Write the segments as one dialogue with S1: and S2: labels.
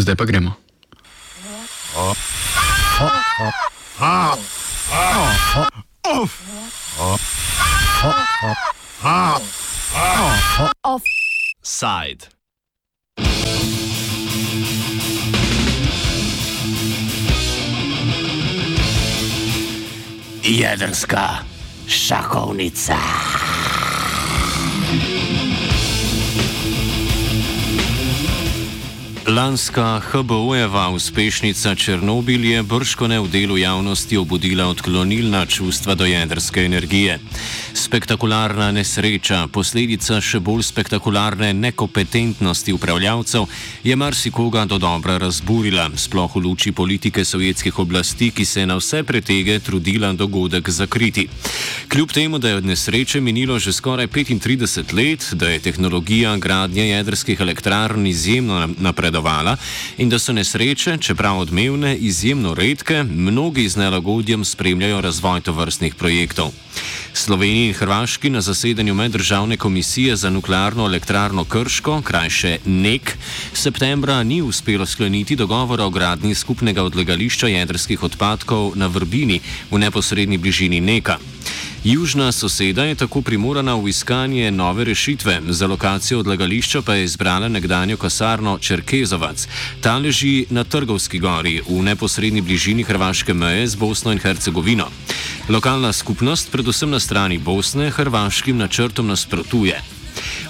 S1: Zdaj pa gremo.
S2: Side.
S3: Jedrska šahovnica.
S2: Lanska HBO-jeva uspešnica Černobil je brškone v delu javnosti obudila odklonilna čustva do jedrske energije. Spektakularna nesreča, posledica še bolj spektakularne nekompetentnosti upravljavcev, je marsikoga do dobra razburila, sploh v luči politike sovjetskih oblasti, ki se je na vse pretege trudila dogodek zakriti. Kljub temu, da je od nesreče minilo že skoraj 35 let, da je tehnologija gradnje jedrskih elektrarn izjemno napredovala in da so nesreče, čeprav odmevne, izjemno redke, mnogi z nelagodjem spremljajo razvoj tovrstnih projektov. Sloveniji in Hrvaški na zasedanju Meddržavne komisije za nuklearno elektrarno Krško, krajše NEK, septembra ni uspelo skleniti dogovora o gradnji skupnega odlagališča jedrskih odpadkov na Vrbini v neposrednji bližini NEK-a. Južna soseda je tako primorana v iskanje nove rešitve, za lokacijo odlagališča pa je izbrala nekdanjo kasarno Čerkezovac. Ta leži na Trgovski gori v neposrednji bližini hrvaške meje z Bosno in Hercegovino. Lokalna skupnost, predvsem na strani Bosne, hrvaškim načrtom nasprotuje.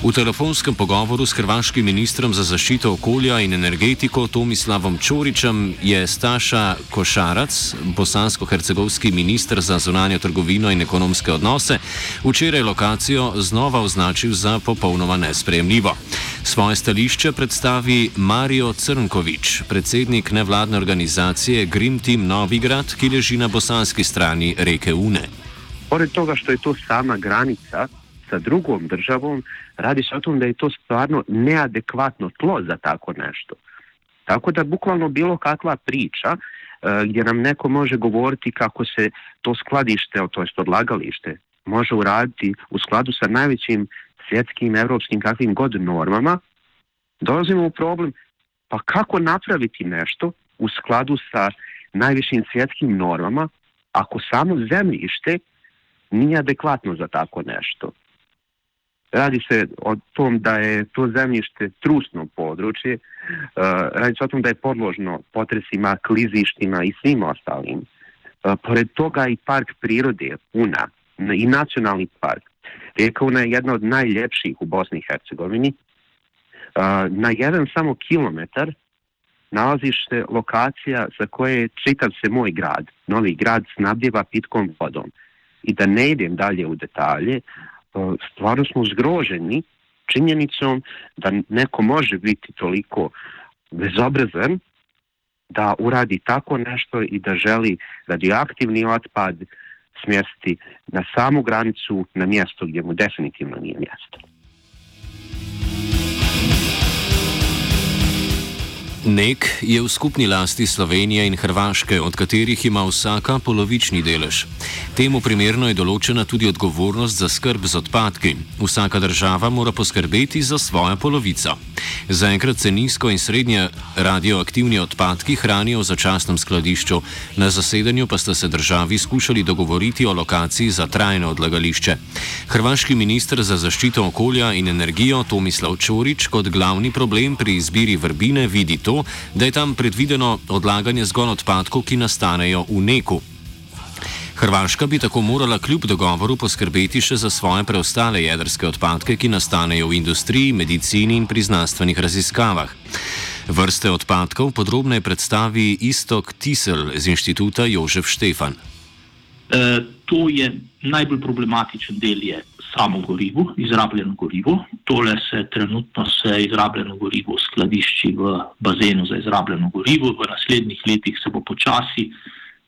S2: V telefonskem pogovoru s hrvaškim ministrom za zaščito okolja in energetiko Tomislavom Čoričem je Staša Košarac, bosansko-hercegovski ministr za zunanjo trgovino in ekonomske odnose, včeraj lokacijo znova označil za popolnoma nespremljivo. Svoje stališče predstavi Mario Crnkovič, predsednik nevladne organizacije Grim Team Novigrad, ki leži na bosanski strani reke Une.
S4: Pored toga što je to sama granica sa drugom državom, radi se o tom da je to stvarno neadekvatno tlo za tako nešto. Tako da bukvalno bilo kakva priča uh, gdje nam neko može govoriti kako se to skladište, to jest odlagalište, može uraditi u skladu sa najvećim svjetskim, evropskim, kakvim god normama, dolazimo u problem, pa kako napraviti nešto u skladu sa najvišim svjetskim normama, ako samo zemljište nije adekvatno za tako nešto. Radi se o tom da je to zemljište trusno područje, radi se o tom da je podložno potresima, klizištima i svim ostalim. Pored toga i park prirode Una i nacionalni park. Rijeka Una je jedna od najljepših u Bosni i Hercegovini. Na jedan samo kilometar nalazi se lokacija za koje čitav se moj grad, novi grad, snabdjeva pitkom vodom. I da ne idem dalje u detalje, stvarno smo zgroženi činjenicom da neko može biti toliko bezobrazan da uradi tako nešto i da želi radioaktivni otpad smjesti na samu granicu, na mjesto gdje mu definitivno nije mjesto.
S2: Nek je v skupni lasti Slovenije in Hrvaške, od katerih ima vsaka polovični delež. Temu primerno je določena tudi odgovornost za skrb z odpadki. Vsaka država mora poskrbeti za svojo polovico. Zaenkrat se nizko in srednje radioaktivni odpadki hranijo v začasnem skladišču, na zasedanju pa sta se državi skušali dogovoriti o lokaciji za trajno odlagališče. Hrvaški ministr za zaščito okolja in energijo Tomislav Čorič kot glavni problem pri izbiri vrbine vidi to, to, da je tam predvideno odlaganje zgolj odpadkov, ki nastanejo v neku. Hrvaška bi tako morala kljub dogovoru poskrbeti še za svoje preostale jedrske odpadke, ki nastanejo v industriji, medicini in pri znanstvenih raziskavah. Vrste odpadkov podrobneje predstavi Istok Tisel z inštituta Jožef Štefan.
S5: E, to je najbolj problematičen del je samo gorivo, izrabljeno gorivo. Tole se trenutno se izrabljeno gorivo skladišči v bazenu za izrabljeno gorivo, v naslednjih letih se bo počasi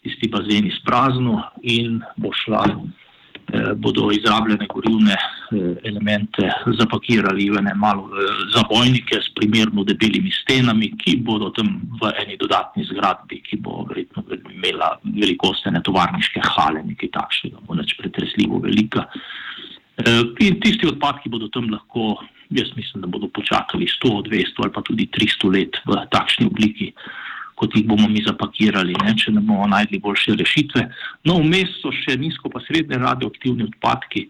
S5: tisti bazen izpraznil in bo šla, eh, bodo izrabljene gorivne eh, elemente zapakirali v ene malo eh, zabojnike s primerno debelimi stenami, ki bodo tam v eni dodatni zgradbi, ki bo verjetno imela velikostene tovarniške hale, nekaj takšnega, bo neč pretresljivo velika. Eh, in tisti odpadki bodo tam lahko Jaz mislim, da bodo počakali 100, 200 ali pa tudi 300 let v takšni obliki, kot jih bomo mi zapakirali, ne, če ne bomo najdli boljše rešitve. No, vmes so še nizko pa srednje radioaktivni odpadki,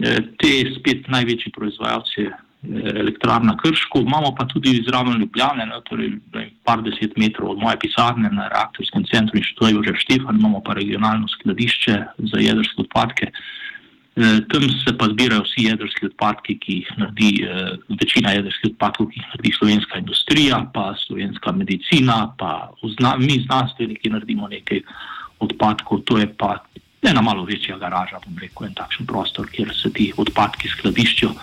S5: eh, te spet največji proizvajalci elektrarna Krško, imamo pa tudi zraven Ljubljane, ne, torej par deset metrov od moje pisarne na reaktorskem centru in še to je že Štefan, imamo pa regionalno skladišče za jedrske odpadke. Tam se pa zbirajo vsi jedrski odpadki, ki jih naredi, e, večina jedrskih odpadkov, ki jih naredi slovenska industrija, pa slovenska medicina, pa zna, mi znanstveniki naredimo nekaj odpadkov, to je pa ena malo večja garaža, bom rekel, en takšen prostor, kjer se ti odpadki skladiščijo.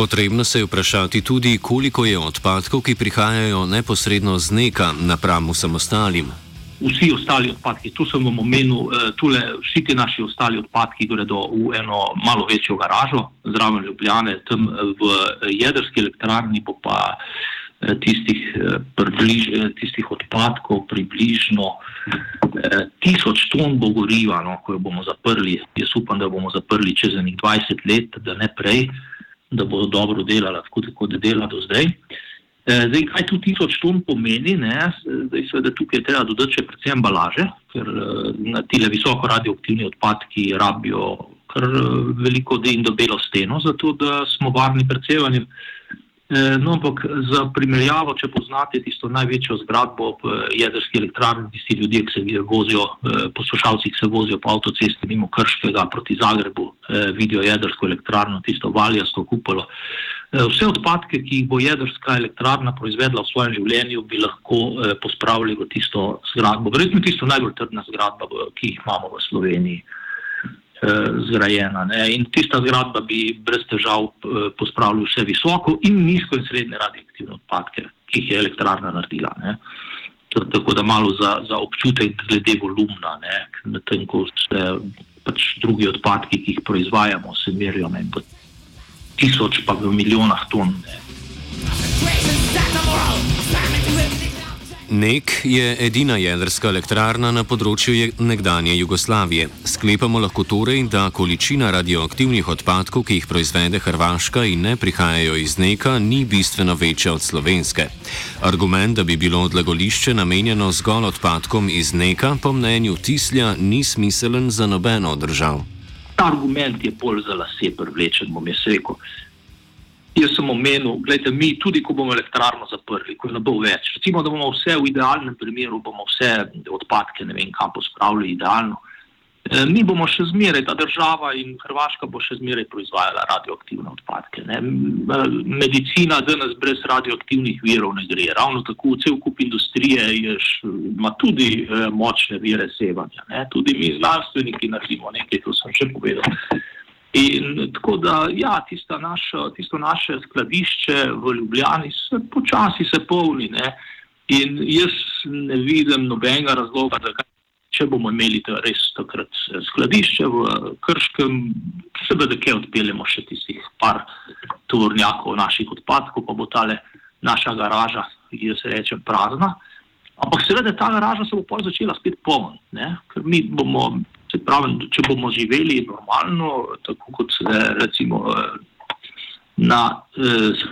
S2: Potrebno se je vprašati tudi, koliko je odpadkov, ki prihajajo neposredno z neka napram vsem ostalim.
S5: Vsi ostali odpadki, tu sem vam omenil, eh, tule, vsi ti naši ostali odpadki gredo v eno malo večjo garažo, zraven Ljubljane, tam v jedrski elektrarni bo pa eh, tistih, eh, približ, tistih odpadkov približno tisoč ton bo goriva, no, ko jo bomo zaprli. Jaz upam, da bomo zaprli čez enih 20 let, da ne prej da bodo dobro delali, tako kot dela do zdaj. Eh, zdaj, kaj tu tisoč ton pomeni? Zdaj, seveda, tukaj je treba dodati še predvsem embalaže, ker eh, na tile visoko radioaktivni odpadki rabijo kar eh, veliko in dobelo steno, zato da smo varni pred sevanjem. Eh, no, ampak za primerjavo, če poznate tisto največjo zgradbo v jedrski elektrarni, tisti ljudje, ki se vozijo, eh, poslušalci, ki se vozijo po avtocesti mimo Krškega proti Zagrebu, eh, vidijo jedrsko elektrarno, tisto valjasto kupolo. Vse odpadke, ki jih bo jedrska elektrarna proizvedla v svojem življenju, bi lahko pospravili v tisto zgradbo. Verjetno tisto najbolj trdna zgradba, ki jih imamo v Sloveniji. Eh, zgrajena. Ne. In tista zgradba bi brez težav eh, pospravila vse visoko in nizko in srednje radioaktivne odpadke, ki jih je elektrarna naredila. Ne. Tako da malo za, za občutek glede volumna, medtem ko se pač drugi odpadki, ki jih proizvajamo, se merijo med tisoč pa v milijonah ton. Ne.
S2: Nek je edina jedrska elektrarna na področju nekdanje Jugoslavije. Sklepamo lahko torej, da količina radioaktivnih odpadkov, ki jih proizvede Hrvaška in ne prihajajo iz Neka, ni bistveno večja od slovenske. Argument, da bi bilo odlagališče namenjeno zgolj odpadkom iz Neka, po mnenju Tislja, ni smiselen za nobeno od držav.
S5: Ta argument je bolj za lase privlečen, bom jaz rekel. Jaz sem omenil, gledajte, mi tudi, ko bomo elektrarno zaprli, ko ne bo več, recimo, da bomo vse v idealnem primeru, bomo vse odpadke, ne vem, kam pospravili idealno. E, mi bomo še zmeraj, ta država in Hrvaška bo še zmeraj proizvajala radioaktivne odpadke. Ne. Medicina danes brez radioaktivnih virov ne gre. Ravno tako cel kup industrije ima tudi e, močne vire sevanja. Ne. Tudi mi znanstveniki naredimo nekaj, to sem že povedal. In tako da, ja, naša, tisto naše skladišče v Ljubljani se počasi se polni. Ne? In jaz ne vidim nobenega razloga, da če bomo imeli res takrat skladišče v Krškem, seveda, da odpeljemo še tistih par tovornjakov naših odpadkov, pa bo tale naša garaža, ki jo se reče, prazna. Ampak seveda ta garaža se bo pa začela spet polniti, ker mi bomo Se pravi, če bomo živeli normalno, tako kot recimo eh, na, eh,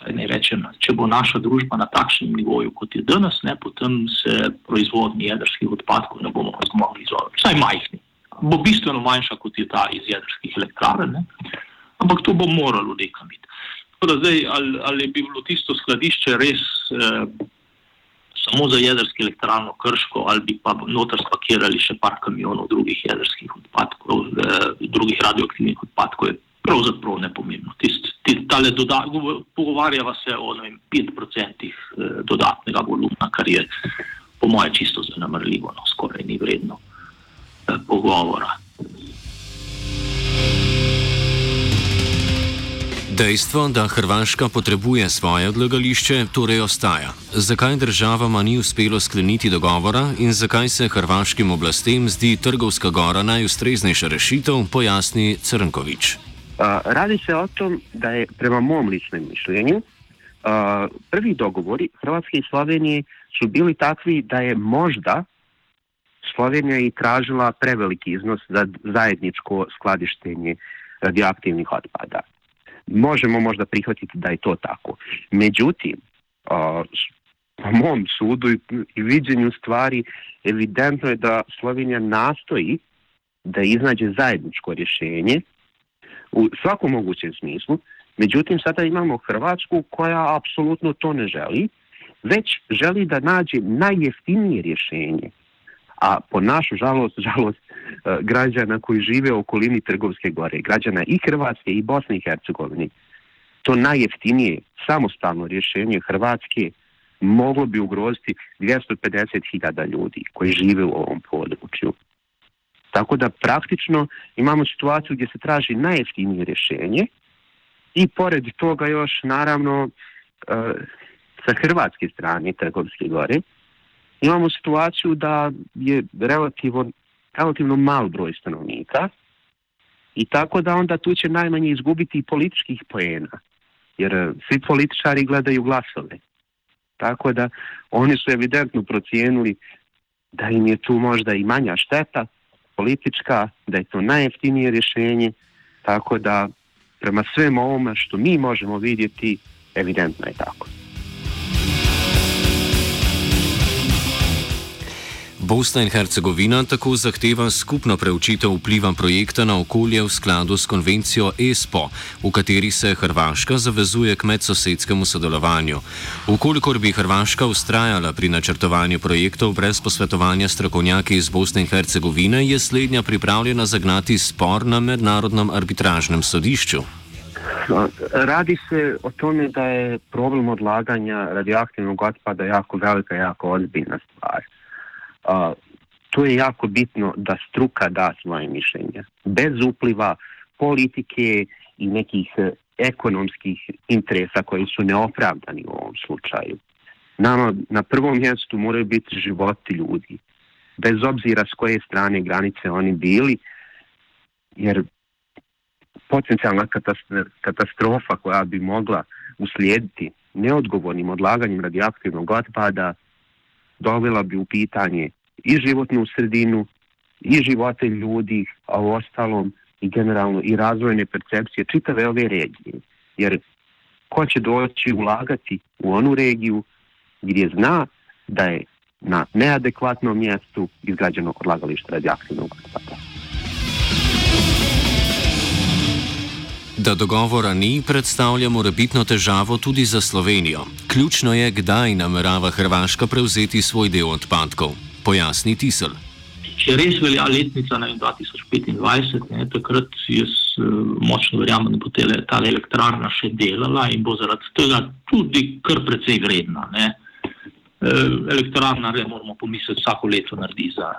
S5: kaj ne rečem, če bo naša družba na takšnem nivoju, kot je danes, ne, potem se proizvodni jedrskih odpadkov ne bomo zmogli izolirati. Vsaj majhni. Bo bistveno manjša, kot je ta iz jedrskih elektrarn, ampak to bo moralo nekam biti. Zdaj, ali, ali bi bilo tisto skladišče res eh, samo za jedrsko elektrarno Krško, ali bi pa noter spakirali še par kamionov drugih jedrskih odpadkov, eh, drugih radioaktivnih odpadkov, je pravzaprav nepomembno. Pogovarjava se o vem, 5% eh, dodatnega volumna, kar je po moje čisto zanemrljivo, no, skoraj ni vredno eh, pogovora.
S2: Dejstvo, da Hrvaška potrebuje svoje odlagališče, torej ostaja. Zakaj državama ni uspelo skleniti dogovora in zakaj se hrvaškim oblastem zdi Trgovska gora najustreznejša rešitev, pojasni Crnkovič.
S4: Radi se o tom, da je prema mom ličnem mišljenju, prvi dogovori Hrvatske i Slovenije su bili takvi da je možda Slovenija i tražila preveliki iznos za zajedničko skladištenje radioaktivnih otpada. Možemo možda prihvatiti da je to tako. Međutim, po mom sudu i viđenju stvari, evidentno je da Slovenija nastoji da iznađe zajedničko rješenje u svakom mogućem smislu, međutim sada imamo Hrvatsku koja apsolutno to ne želi, već želi da nađe najjeftinije rješenje. A po našu žalost, žalost e, građana koji žive u okolini Trgovske gore, građana i Hrvatske i Bosne i Hercegovine, to najjeftinije samostalno rješenje Hrvatske moglo bi ugroziti 250.000 ljudi koji žive u ovom području. Tako da praktično imamo situaciju gdje se traži najjeftinije rješenje i pored toga još naravno e, sa hrvatske strane Trgovske gore imamo situaciju da je relativno, relativno mal broj stanovnika i tako da onda tu će najmanje izgubiti i političkih poena jer e, svi političari gledaju glasove. Tako da oni su evidentno procijenili da im je tu možda i manja šteta politička, da je to najjeftinije rješenje, tako da prema svem ovome što mi možemo vidjeti, evidentno je tako.
S2: Bosna in Hercegovina tako zahteva skupno preučitev vpliva projekta na okolje v skladu s konvencijo ESPO, v kateri se Hrvaška zavezuje k medsosedskemu sodelovanju. Ukolikor bi Hrvaška ustrajala pri načrtovanju projektov brez posvetovanja strokovnjaki iz Bosne in Hercegovine, je slednja pripravljena zagnati spor na mednarodnem arbitražnem sodišču.
S4: No, radi se o tome da je problem odlaganja radioaktivnog otpada jako velika, jako ozbiljna stvar. A, tu je jako bitno da struka da svoje mišljenje. Bez upliva politike i nekih e, ekonomskih interesa koji su neopravdani u ovom slučaju. Nama na prvom mjestu moraju biti životi ljudi, bez obzira s koje strane granice oni bili, jer potencijalna katastrofa koja bi mogla uslijediti neodgovornim odlaganjem radioaktivnog otpada dovela bi u pitanje i životnu sredinu, i živote ljudi, a u ostalom i generalno i razvojne percepcije čitave ove regije. Jer ko će doći ulagati u onu regiju gdje zna da je na neadekvatnom mjestu izgrađeno odlagalište radioaktivnog otpada.
S2: Da dogovora ni, predstavlja morebitno težavo tudi za Slovenijo. Ključno je, kdaj namerava Hrvaška prevzeti svoj del odpadkov. Pojasni Tisel.
S5: Če res velja letnica ne, 2025, ne, takrat jaz uh, močno verjamem, da bo tele, ta elektrarna še delala in bo zaradi tega tudi kar precej vredna. Ne. Uh, elektrarna, ne, moramo pomisliti, vsako leto naredi za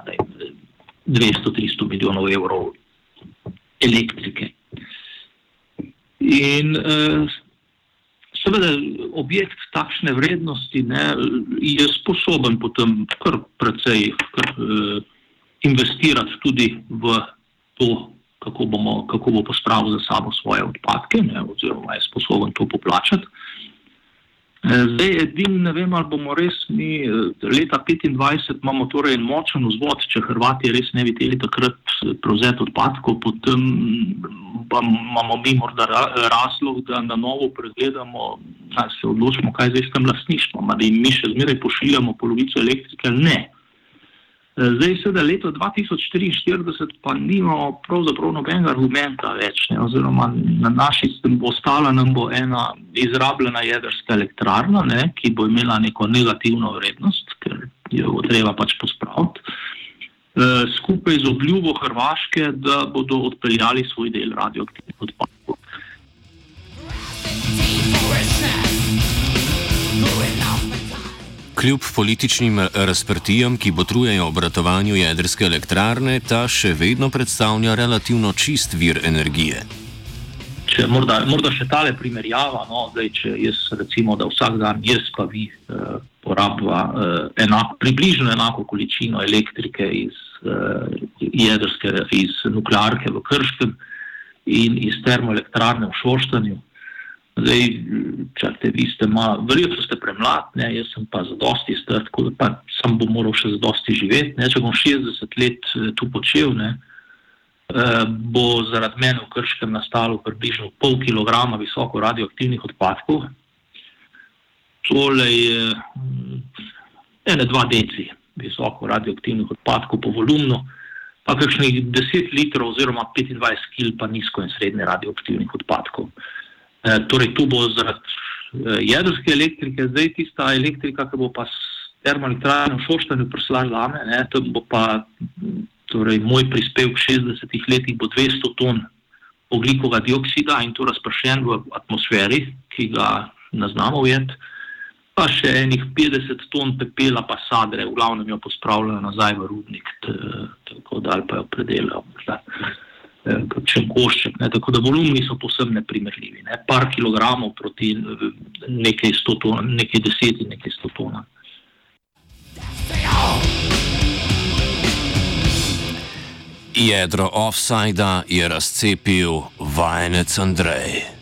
S5: 200-300 milijonov evrov elektrike. In uh, seveda objekt takšne vrednosti ne, je sposoben potem kar precej kar, uh, investirati tudi v to, kako, bomo, kako bo pospravil za sabo svoje odpadke, ne, oziroma je sposoben to poplačati. Eh, zdaj, edin ne vem, ali bomo res mi leta 2025 imamo torej en močen vzvod, če Hrvati res ne bi teli takrat prevzeti odpadkov, potem pa imamo mi morda razlog, da na novo pregledamo, da se odločimo, kaj zdaj s tem lastništvom, ali mi še zmeraj pošiljamo polovico elektrike ali ne. E, zdaj se da leto 2044 pa nimamo pravzaprav nobenega argumenta več, ne, oziroma na naši strani bo ostala nam bo ena izrabljena jedrska elektrarna, ne, ki bo imela neko negativno vrednost, ker jo bo treba pač pospraviti. Eh, skupaj z obljubo Hrvaške, da bodo odpeljali svoj del radioaktivnih odpadkov.
S2: Kljub političnim razprtijam, ki botrujejo obratovanju jedrske elektrarne, ta še vedno predstavlja relativno čist vir energije.
S5: Če morda, morda še tale primerjava, no, zdaj, če jaz recimo, da vsak dan jaz pa vi eh, porabva eh, enako, približno enako količino elektrike iz uh, jedrske, iz nuklearke v Krškem in iz termoelektrarne v Šoštanju. Zdaj, čakajte, vi ste malo, verjetno ste premladni, jaz sem pa za dosti star, tako da pa sam bom moral še za dosti živeti. Ne? Če bom 60 let eh, tu počel, ne? Eh, bo zaradi mene v Krškem nastalo približno pol kilograma visoko radioaktivnih odpadkov. Tole je mm, ene dva deci visoko radioaktivnih odpadkov po volumnu, pa kakšnih 10 litrov oziroma 25 kil pa nizko in srednje radioaktivnih odpadkov. E, torej, tu bo zaradi e, jedrske elektrike, zdaj tista elektrika, ki bo pa s termoelektrarno Šoštanju prišla za me, ne, to bo pa torej, moj prispevek v 60 letih bo 200 ton oglikovega dioksida in to razpršen v atmosferi, ki ga ne znamo ujeti pa še enih 50 ton pepela, pa sadre, v glavnem jo pospravljajo nazaj v rudnik, tako da ali pa jo predelajo. Če košček, ne, tako da volumni so posebno neprimerljivi. Ne, par kilogramov proti nekaj, ton, nekaj deset in nekaj sto tona.
S2: Jedro offsajda je razcepil vajenec Andrej.